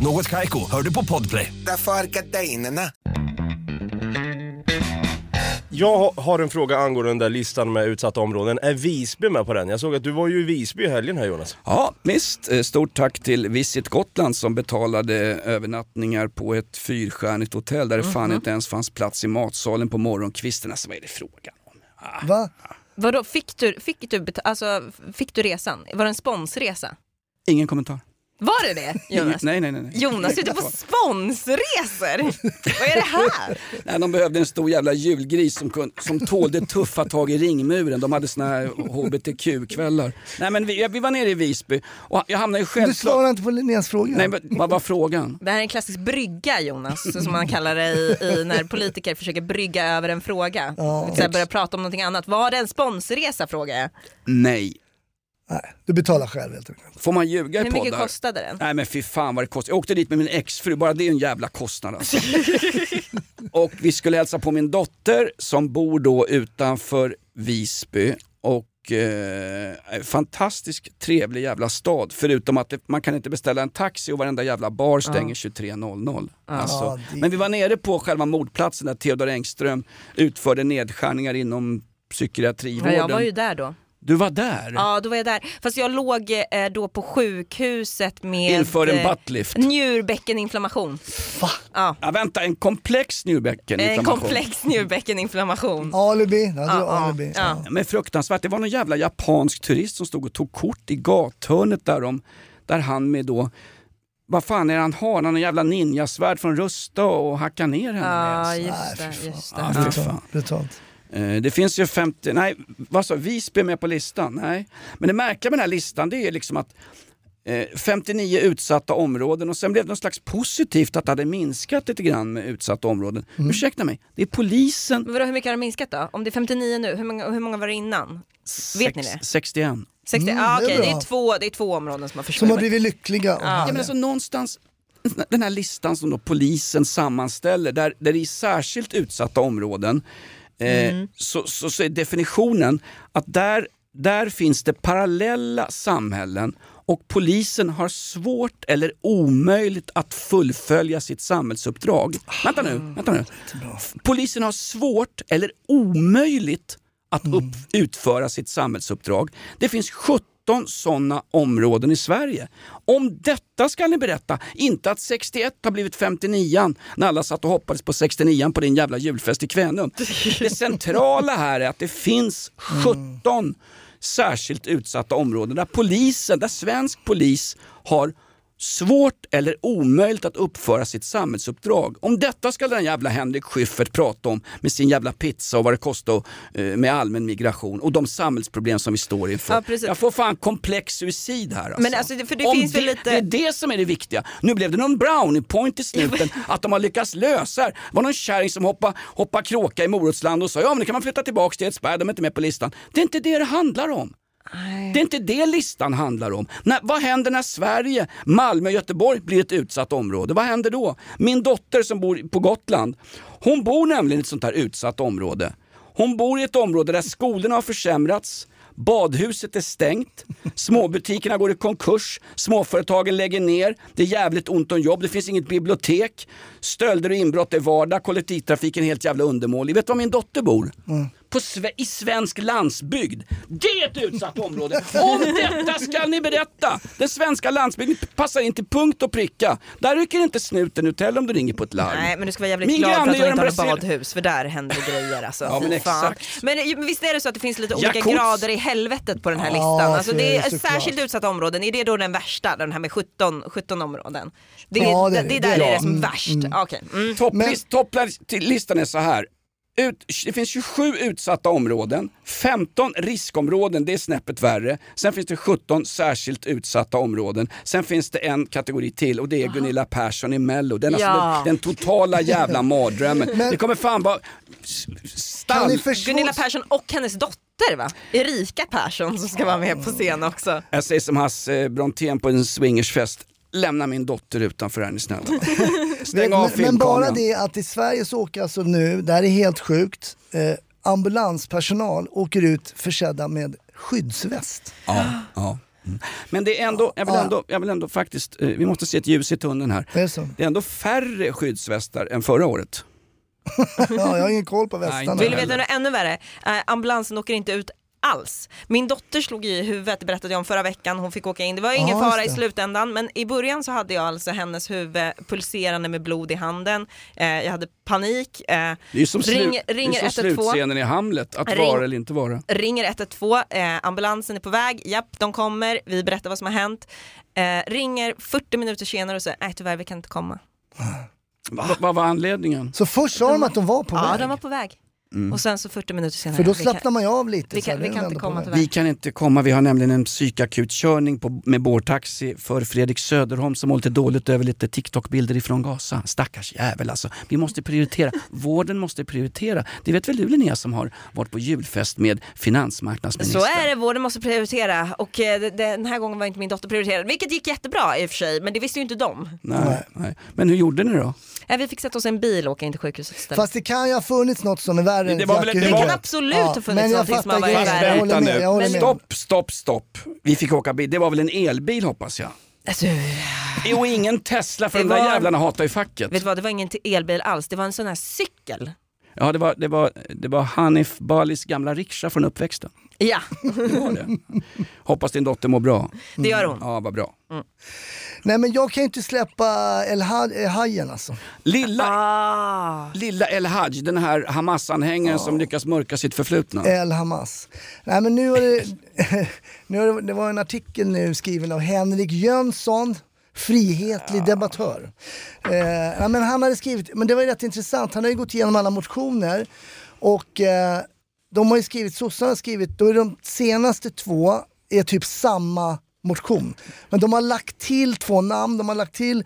Något Kaiko, hör du på Podplay. Därför är gardinerna. Jag ha- har en fråga angående den där listan med utsatta områden. Är Visby med på den? Jag såg att du var ju i Visby i helgen här Jonas. Ja, visst. Eh, Stort tack till Visit Gotland som betalade övernattningar på ett fyrstjärnigt hotell där det fan Mhm. inte ens fanns plats i matsalen på morgonkvisten. Alltså vad är det frågan om? Va? Vadå, fick du, fick, du, alltså, fick du resan? Var det en sponsresa? Ingen kommentar. Var det det (laughs) Jonas? Nej, nej, nej. nej. Jonas är ute på sponsresor! Vad är det här? (laughs) Nej, de behövde en stor jävla julgris som, kun, som tålde tuffa tag i ringmuren. De hade såna här hbtq-kvällar. Nej men vi, vi var nere i Visby och jag hamnade ju Du självklart... svarar inte på Linneas fråga. Nej, men vad var frågan? (laughs) Det här är en klassisk brygga Jonas, som man kallar det i, i när politiker försöker brygga över en fråga. Ja. Här, börja prata om någonting annat. Var det en sponsresa frågar jag? Nej. Nej, du betalar själv helt enkelt. Får man ljuga i Hur mycket poddar? kostade den? Nej men fy fan vad det kostar. Jag åkte dit med min exfru, bara det är en jävla kostnad alltså. (laughs) Och vi skulle hälsa på min dotter som bor då utanför Visby. Och eh, fantastisk trevlig jävla stad. Förutom att det, man kan inte beställa en taxi och varenda jävla bar stänger 23.00. Alltså. Ja, det- Men vi var nere på själva mordplatsen där Theodor Engström utförde nedskärningar inom Ja, psykiatrivården. jag var ju där då. Du var där? Ja, då var jag där. Fast jag låg eh, då på sjukhuset med Inför en eh, buttlift. njurbäckeninflammation. Ja. Ja, vänta, en komplex En njurbäckeninflammation. komplex njurbäckeninflammation. (laughs) Alibi, ja, Ja, alibi. ja. Men fruktansvärt, det var någon jävla japansk turist som stod och tog kort i gathörnet där, de, där han med då vad fan är det han har? Han har en jävla ninjasvärd från Rusta och hackar ner henne Ja, med. just det. fy fan. Just det. Ja, Ja. fy fan. Brutalt. Eh, Det finns ju 50, nej vad sa Visby är med på listan? Nej. Men det märkliga med den här listan det är liksom att eh, 59 utsatta områden och sen blev det något slags positivt att det hade minskat lite grann med utsatta områden. Ursäkta mig, det är polisen Men vadå, hur mycket har det minskat då? Om det är 59 nu, hur många, hur många var det innan? Vet ni det? 61. 60? Mm, ah, det är det, är två, det är två områden som har Som försvunnit. har blivit lyckliga. och Ja. Men alltså någonstans, den här listan som då polisen sammanställer, där, där i särskilt utsatta områden, eh, så, så, så är definitionen att där, där finns det parallella samhällen och polisen har svårt eller omöjligt att fullfölja sitt samhällsuppdrag. Vänta nu, vänta nu. Polisen har svårt eller omöjligt att upp, utföra sitt samhällsuppdrag. Det finns 17 sådana områden i Sverige. Om detta ska ni berätta, inte att 61 har blivit 59 när alla satt och hoppades på 69 på din jävla julfest i Kvänum. Det centrala här är att det finns 17 särskilt utsatta områden där polisen, där svensk polis har svårt eller omöjligt att uppföra sitt samhällsuppdrag. Om detta ska den jävla Henrik Schyffert prata om med sin jävla pizza och vad det kostar eh, med allmän migration och de samhällsproblem som vi står inför. Ja. Jag får fan komplex suicid här alltså. Men alltså, det- för det Om finns väl lite- Det är det som är det viktiga. Nu blev det någon brownie point i snuten (laughs) att de har lyckats lösa det. Det var någon kärring som hoppade, hoppade kråka i Morotsland och sa ja men det kan man flytta tillbaka till Edsberg, de är inte med på listan. Det är inte det det handlar om. Det är inte det listan handlar om. När, vad händer när Sverige, Malmö och Göteborg blir ett utsatt område? Vad händer då? Min dotter som bor på Gotland, hon bor nämligen i ett sånt här utsatt område. Hon bor i ett område där skolorna har försämrats, badhuset är stängt, småbutikerna går i konkurs, småföretagen lägger ner, det är jävligt ont om jobb, det finns inget bibliotek, stölder och inbrott är vardag, kollektivtrafiken är helt jävla undermålig. Vet du var min dotter bor? På sve- i svensk landsbygd. Det är ett utsatt område. Om detta ska ni berätta. Den svenska landsbygden passar in till punkt och pricka. Där rycker inte snuten ut heller om du ringer på ett larm. Nej men du ska vara jävligt Min glad för att de inte har ett badhus för där händer (laughs) grejer alltså. Ja, men exakt. Men eh, visst är det så att det finns lite olika Jakobs. grader i helvetet på den här Ja, listan? Alltså så det är särskilt utsatta områden, är det då den värsta? Den här med 17, 17 områden? Det är, Ja, det det, det. det är där Det är det som är Mm, värst? mm. Okej. Mm. Topplist, topplistan är så här. Ut, det finns 27 utsatta områden, 15 riskområden, det är snäppet värre. Sen finns det 17 särskilt utsatta områden. Sen finns det en kategori till och det är Gunilla Persson i Mello. Den, alltså Ja. den, den totala jävla mardrömmen. (laughs) Men- det kommer fan vara stall... ni förstå? Gunilla Persson och hennes dotter va? Erika Persson som ska vara med på scen också. Jag säger som Hasse Brontén på en swingersfest. Lämna min dotter utanför är ni snälla. (laughs) Stäng av men, men bara det att i Sverige så åker alltså nu, det här är helt sjukt, eh, ambulanspersonal åker ut försedda med skyddsväst. Ja, ja. Mm. Men det är ändå, jag vill ändå, jag vill ändå faktiskt, eh, vi måste se ett ljus i tunneln här. Är det så? Det är ändå färre skyddsvästar än förra året. (laughs) Ja, jag har ingen koll på Nej, västarna. inte Vill du veta något ännu värre? Eh, ambulansen åker inte ut alls. Min dotter slog i huvudet, det berättade jag om förra veckan, hon fick åka in. Det var ingen Ja, just fara i slutändan men i början så hade jag alltså hennes huvud pulserande med blod i handen. Eh, jag hade panik. Eh, Det är ju som, slu- Ring- det är ringer som 112. slutscenen i Hamlet, att Ring- vara eller inte vara. ringer 112, eh, ambulansen är på väg, japp de kommer, vi berättar vad som har hänt. Eh, ringer 40 minuter senare och säger nej tyvärr vi kan inte komma. Va? Vad var anledningen? Så först sa de att de var på ja, väg. de var på väg. Mm. Och sen så 40 minuter senare. För då kan- slappnar man ju av lite. vi kan- vi kan inte komma. Vi kan inte komma, vi har nämligen en psykakutkörning på, med bårtaxi för Fredrik Söderholm som mår lite dåligt över lite TikTok-bilder ifrån Gaza. Stackars jävel alltså. Vi måste prioritera. (laughs) Vården måste prioritera. Det vet väl du Linnea som har varit på julfest med finansmarknadsministern? Så är det, vården måste prioritera och eh, den här gången var inte min dotter prioriterad, vilket gick jättebra i och för sig, men det visste ju inte de. Nej, nej. Men hur gjorde ni då? Eh, Vi fick sätta oss i en bil och åka in till sjukhuset istället. Fast det kan ju ha funnits något som är värre än Det väl- det var- huvudet. Det kan absolut ha funnits någonting som har varit värre. Vänta nu. Jag med. Stopp, stopp, stopp. Vi fick åka bil. Det var väl en elbil hoppas jag? Alltså, Jo, ingen Tesla för Det de där var- jävlarna hatar ju facket. vet du vad, det var ingen elbil alls, det var en sån här cykel. Ja, det var, det var, det var Hanif Balis gamla rikscha från uppväxten. Ja, Det var det. Hoppas din dotter mår bra. det gör hon. Ja, vad bra. Nej men jag kan ju inte släppa El Ha- Hajen alltså. Lilla, Ah. lilla El Haj, den här Hamas-anhängaren som lyckas mörka sitt förflutna. El Hamas. Nej men nu har det, (laughs) nu har det, det var en artikel nu skriven av Henrik Jönsson, frihetlig debattör. Eh, ja, men han hade skrivit, men det var ju rätt intressant, han har ju gått igenom alla motioner och eh, de har ju skrivit, sossarna har skrivit, då är de senaste två är typ samma motion. Men de har lagt till två namn, de har lagt till,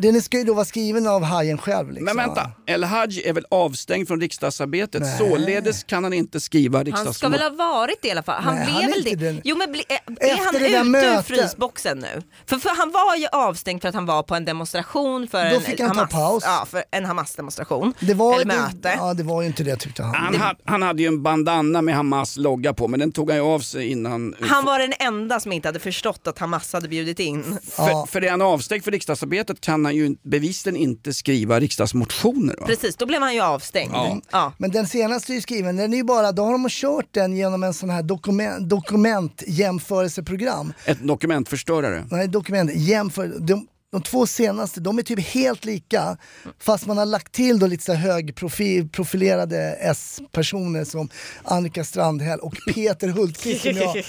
den ska ju då vara skriven av Hajen själv. Liksom. Men vänta, El Haj är väl avstängd från riksdagsarbetet, Nej. således kan han inte skriva Han ska riksdagsmål. väl ha varit det i alla fall. Han Nej, blev han är väl det. inte den- Jo men bli, är, är han ute ur mötet. frysboxen nu? För, för han var ju avstängd för att han var på en demonstration för Då en fick han ta Hamas, paus. Ja, för en Hamas-demonstration. det var, Eller det, möte. ja, det var ju inte det tyckte han. Han, ha, han hade ju en bandana med Hamas logga på, men den tog han ju av sig innan. Han var den enda som inte hade förstått att Hamas hade bjudit in. För, för är han avstängd för riksdagsarbetet kan han ju bevisligen inte skriva riksdagsmotioner. Va? Precis, då blev han ju avstängd. Ja. Ja. Men den senaste är ju skriven, den är ju bara, då har de kört den genom en sån här dokument, dokumentjämförelseprogram. Ett dokumentförstörare. Nej, dokument, jämför, de, de två senaste, de är typ helt lika. Fast man har lagt till då lite så högprofilerade S-personer som Annika Strandhäll och Peter Hultqvist som jag... (laughs)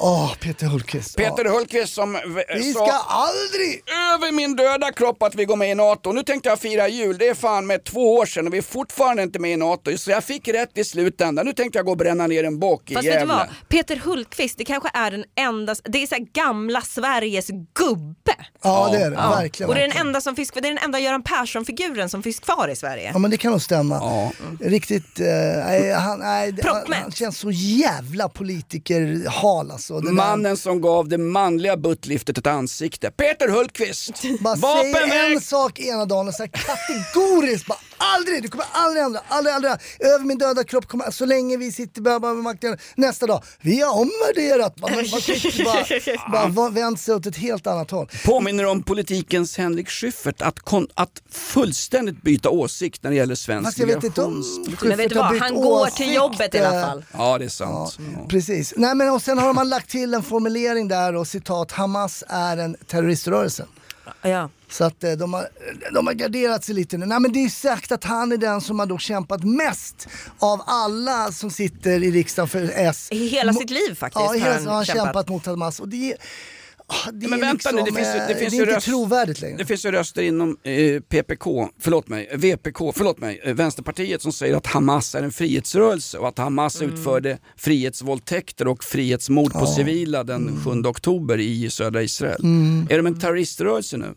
Åh, Peter Hultqvist. Peter ja. Hultqvist som Vi sa ska aldrig... över min döda kropp att vi går med i NATO. Nu tänkte jag fira jul, det är fan med två år sedan och vi är fortfarande inte med i NATO. Så jag fick rätt i slutändan. Nu tänkte jag gå och bränna ner en bock i Fast vet du Gävle. vad? Peter Hultqvist, det kanske är den enda, det är så här gamla Sveriges gubbe. Ja, det är det. Ja. Verkligen. Och det är den enda som finns, det är den enda Göran Persson-figuren som finns kvar i Sverige. Ja men det kan nog stämma. Ja. Riktigt, eh, han, nej, han, han känns så jävla politikerhal alltså. Det där- Mannen som gav det manliga buttliftet ett ansikte. Peter Hultqvist! Bara säger en sak ena dagen och så kategoriskt bara aldrig, det kommer aldrig hända, aldrig, aldrig. Över min döda kropp kommer, så länge vi sitter bara med makten, nästa dag, vi har omvärderat. Man, man, man, bara, bara vänt sig åt ett helt annat håll. Påminner om politikens Henrik Schyffert att, kon- att fullständigt byta åsikt när det gäller svensk Fast jag vet inte om migrationspolitik. Men vet du har vad, bytt han går åsikt, till jobbet i alla eh, fall. Ja, det är sant. Precis. Nej, men, och sen har man lagt till en formulering där och citat Hamas är en terroriströrelse. Ja. Så att eh, de har, de har garderat sig lite nu. Nej men det är sagt att han är den som har då kämpat mest av alla som sitter i riksdagen för S. I hela Mo- sitt liv faktiskt Ja, har hela, han har han kämpat. kämpat. mot Hamas. Och det det Ja, men är vänta liksom, nu, det finns ju, eh, det finns är ju inte röst- trovärdigt längre. Det finns ju röster inom eh, PPK, förlåt mig, VPK, förlåt mig, eh, Vänsterpartiet som säger att Hamas är en frihetsrörelse och att Hamas Mm. utförde frihetsvåldtäkter och frihetsmord på civila den 7 oktober i södra Israel. Mm. Är de en terroriströrelse nu?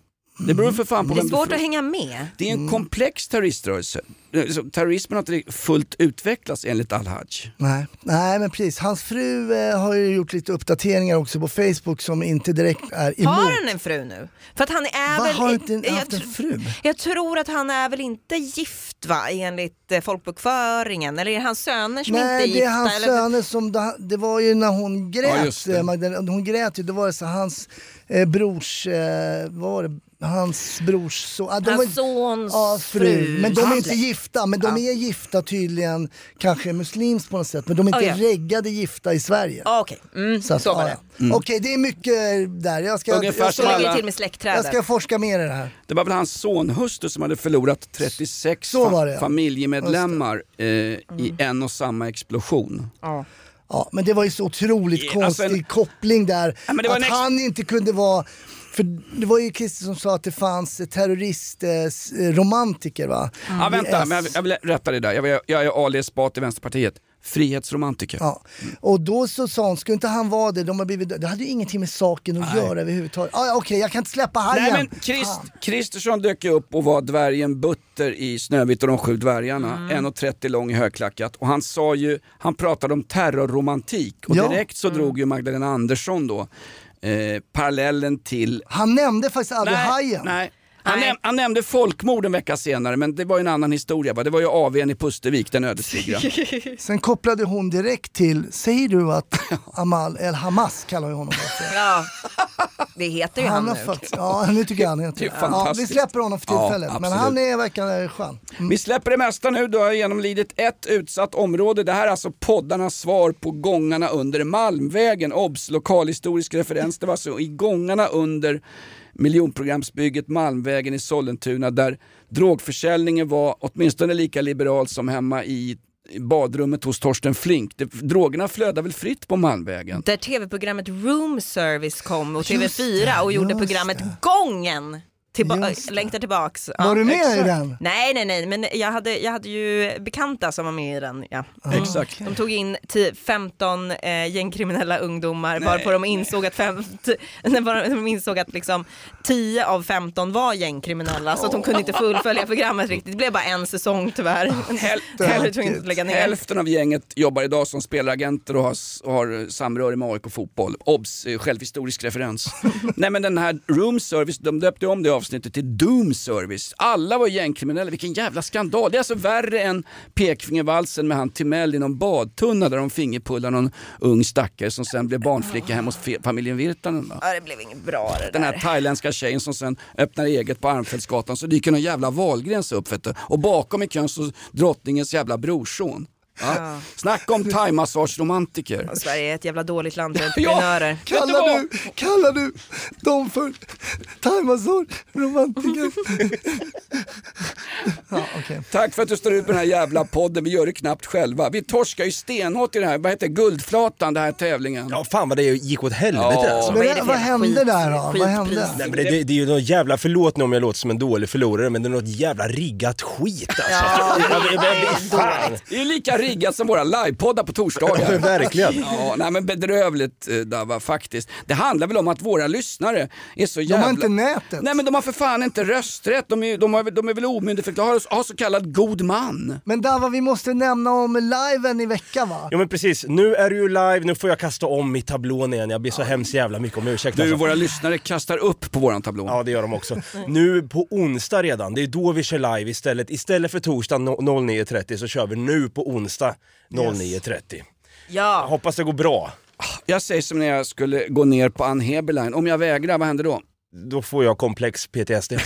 Det beror för fan på Det är svårt att hänga med. Det är en komplex terroriströrelse. Eh, Terrorismen har inte fullt utvecklats enligt Al-Haj. Nej, nej men precis. Hans fru eh, har ju gjort lite uppdateringar också på Facebook som inte direkt är emot. Har han en fru nu? För att han är Va, väl... har inte jag haft en tr- fru? Jag tror att han är väl inte gift va, enligt eh, folkbokföringen? Eller är det hans söner som Nej, inte är det gifta? är hans eller? söner som, det, det var ju när hon grät, just det. eh, Magdalena, hon grät ju, då var det så hans eh, brors, eh, vad var det, hans brors son, ah, de Hans sons ja, fru. Men de är inte gifta, men de är gifta tydligen, kanske muslimskt på något sätt, men de är inte Oh, ja. reggade gifta i Sverige. Ah, Okej, mm, så, att, var ja, det. ja. Okej, det är mycket där. Jag ska, Ungefär jag ska, Så alla- till med jag ska forska mer i det här. Det var väl hans sonhustru som hade förlorat 36 Så var fa- det, ja. familjemedlemmar eh, i en och samma explosion. Ja. Ja, men det var ju så otroligt Ja, konstig alltså en- koppling där. Ja, att han inte kunde vara... För det var ju Christer som sa att det fanns terroristromantiker va? Ja, I vänta, men jag, jag vill rätta det där. Jag, jag är Ali Esbati i Vänsterpartiet. Frihetsromantiker. Ja. Och då så sa hon, skulle inte han vara det? De har blivit, det hade ju ingenting med saken att göra överhuvudtaget. Ah, ja, Okej, jag kan inte släppa hajen. Nej men Christ, Kristersson dök ju upp och var dvärgen Butter i Snövit och de sju dvärgarna. Mm. 1,30 lång i högklackat. Och han sa ju, han pratade om terrorromantik och Ja. direkt så drog ju Magdalena Andersson då eh, parallellen till Han nämnde faktiskt aldrig hajen. Nej. Han, näm- han nämnde folkmord en vecka senare men det var ju en annan historia. Va? Det var ju AWn i Pustervik, den ödesdigra. (laughs) Sen kopplade hon direkt till, säger du att (laughs) Amal El Hamas kallar vi honom för? Ja, det heter ju han, har nu. faktiskt, ja nu tycker jag han heter Det. Ja, vi släpper honom för Ja, tillfället. men absolut. han är, verkar skön. Mm. Vi släpper det mesta nu, du har genomlidit ett utsatt område. Det här är alltså poddarnas svar på gångarna under Malmvägen. Obs! Lokalhistorisk referens. Det var alltså i gångarna under miljonprogramsbygget Malmvägen i Sollentuna där drogförsäljningen var åtminstone lika liberal som hemma i badrummet hos Torsten Flink. Det, drogerna flödar väl fritt på Malmvägen? Där tv-programmet Room Service kom och Just TV4 det, och gjorde programmet det. Gången. Tillba- längtar tillbaks. Var du med i exakt. den? Nej, nej, nej, men jag hade, jag hade ju bekanta som var med i den. Ja. Exakt. De tog in 10, 15 eh, gängkriminella ungdomar bara på de insåg att, fem, (laughs) de insåg att liksom 10 av 15 var gängkriminella så att de kunde inte fullfölja programmet riktigt. Det blev bara en säsong tyvärr. Häl- Jag var häl- tvungen att lägga ner. Hälften av gänget jobbar idag som spelaragenter och har, och har samröre med AIK fotboll. Obs! eh, Självhistorisk referens. (laughs) Nej men den här Room Service, de döpte om det avsnittet till Doom Service. Alla var gängkriminella, vilken jävla skandal. Det är alltså värre än pekfingervalsen med han Timell i någon badtunna där de fingerpullar någon ung stackare som sen blev barnflicka hemma hos familjen Virtanen. Ja, det blev inget bra det Den här där. thailändska tjejen som sen öppnar eget på Armfältsgatan så dyker någon jävla Wahlgrens upp vet du. Och bakom i kön så drottningens jävla brorson. Ja. Snacka om thaimassageromantiker. Sverige är ett jävla dåligt land för (laughs) entreprenörer. Kallar du, kallar du dem för thaimassage romantiker? (laughs) ja, okej. Tack för att du står ut med den här jävla podden, vi gör det knappt själva. Vi torskar ju stenhårt i det här, vad heter det? Guldflatan, den här tävlingen. Ja fan vad det gick åt helvete Ja. alltså. Men Vad vad hände skit- där då? Vad hände? Nej, men det, det, det är ju något jävla, förlåt nu om jag låter som en dålig förlorare, men det är något jävla riggat skit alltså. Ja, Jag- jag- jag- fan. Det är lika riggat som våra livepoddar på torsdagar. (laughs) Verkligen. Ja, nej men bedrövligt eh, Dava, faktiskt. Det handlar väl om att våra lyssnare är så De jävla... har inte nätet. Nej men de har för fan inte rösträtt, de är, de har, de är väl försökt ha, ha så kallad god man. Men Dava, vi måste nämna om liven i veckan va? Ja men precis, nu är du ju live, nu får jag kasta om i tablån igen. Jag ber så hemskt jävla mycket om ursäkt. Du, alltså. våra lyssnare kastar upp på våran tablå. Ja det gör de också. (laughs) Nu på onsdag redan, det är då vi kör live istället. Istället för torsdag no- 09.30 så kör vi nu på onsdag 09.30. Ja. Hoppas det går bra. Jag säger som när jag skulle gå ner på Ann Heberlein. Om jag vägrar, vad händer då? Då får jag komplex PTSD. (laughs)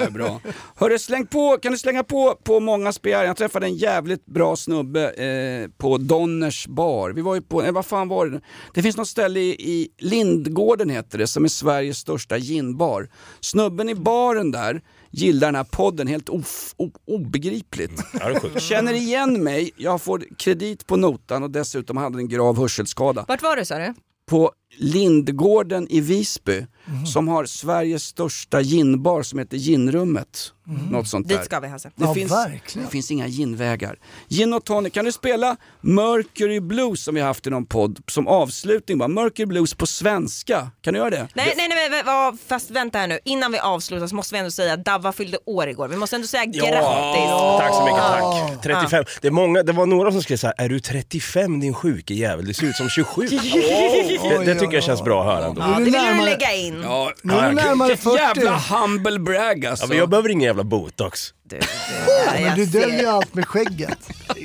Ja, bra. Hörru, släng på, kan du slänga på på många spel? Jag träffade en jävligt bra snubbe eh, på Donners bar. Vi var ju på, eh, vad fan var det? Det finns något ställe i, i Lindgården heter det, som är Sveriges största ginbar. Snubben i baren där gillar den här podden helt of, o, obegripligt. Ja, sjukt. (laughs) Känner igen mig, jag får kredit på notan och dessutom hade en grav hörselskada Vart var du sa du? på Lindgården i Visby som har Sveriges största ginbar som heter Ginrummet. Något sånt där. Dit ska vi Hasse. Det, Ja, finns, verkligen. det finns inga ginvägar. Gin och tonic, kan du spela Mercury Blues som vi har haft i någon podd som avslutning bara? Mercury Blues på svenska, kan du göra det? Nej, nej, nej, nej, vad- fast vänta här nu. Innan vi avslutar så måste vi ändå säga att Davva fyllde år igår. Vi måste ändå säga grattis. Tack så mycket, tack. 35. Det, är många, det var några som skrev så här: är du 35 din sjuke jävel? Du ser ut som 27. (laughs) det, det tycker jag känns bra att höra ändå. Ja, det du vill du närmare- lägga in. Ja, Nu är du närmare vilket 40. jävla humble brag alltså. Ja, men jag behöver ingen jävla botox. Du, (laughs) Men jag du ser. döljer allt med skägget. (laughs)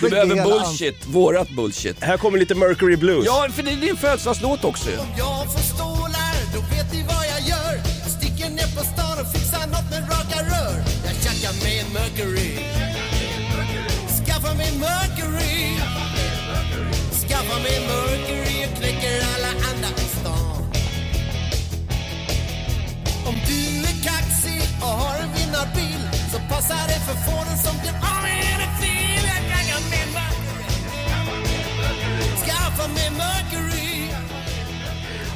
du behöver bullshit, vårat bullshit. Här kommer lite Mercury Blues. Ja, för det är din födelsedagslåt också ju. jag får stålar, då vet ni vad jag gör. Jag sticker ner på stan och fixar något med raka rör. Jag tjackar med en Mercury. Skaffa mig en Mercury. Skaffa mig en Mercury alla i stan. Om du är kaxig och har en vinnarbil så passar det för fåren som blir av med en fil. Jag kan med en Mercury. Skaffa mig en Mercury.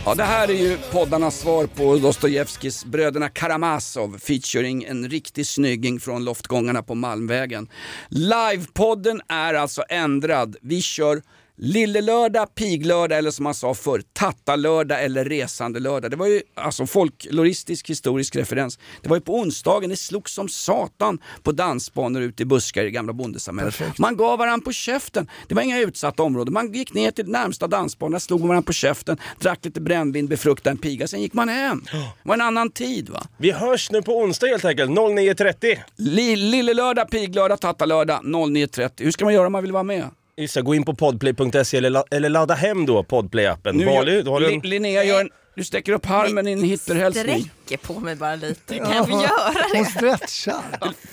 Ja, det här är ju poddarnas svar på Dostojevskijs Bröderna Karamazov featuring en riktig snygging från loftgångarna på Malmvägen. Livepodden är alltså ändrad. Vi kör Lillelördag, piglördag eller som man sa förr, tattalördag eller resandelördag. Det var ju alltså folkloristisk historisk referens. Det var ju på onsdagen, det slogs som satan på dansbanor ute i buskar i gamla bondesamhället. Man gav varandra på käften. Det var inga utsatta områden. Man gick ner till närmsta dansbana, slog varandra på käften, drack lite brännvin, befruktade en piga, sen gick man hem. Det var en annan tid va. Vi hörs nu på onsdag helt enkelt, 09.30. Li- Lillelördag, piglördag, tattalördag 09.30. Hur ska man göra om man vill vara med? Just det, gå in på podplay.se eller, la- eller ladda hem då podplay-appen. Nu Bali, du har en... Li- Linnea gör en, du sträcker upp armen i en Hitlerhälsning. Sträcker på mig bara lite. Kan jag få göra Hon det? stretchar.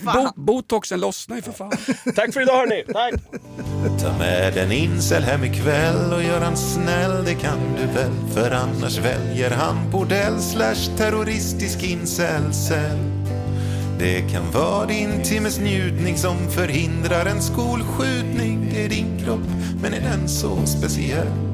(laughs) Bo- botoxen lossnar ju för fan. (laughs) Tack för idag hörni, tack! Ta med en incel hem ikväll och gör han snäll, det kan du väl? För annars väljer han bordell slash terroristisk incelcell. Det kan vara din timmes njutning som förhindrar en skolskjutning. Det är din kropp, men är den så speciell?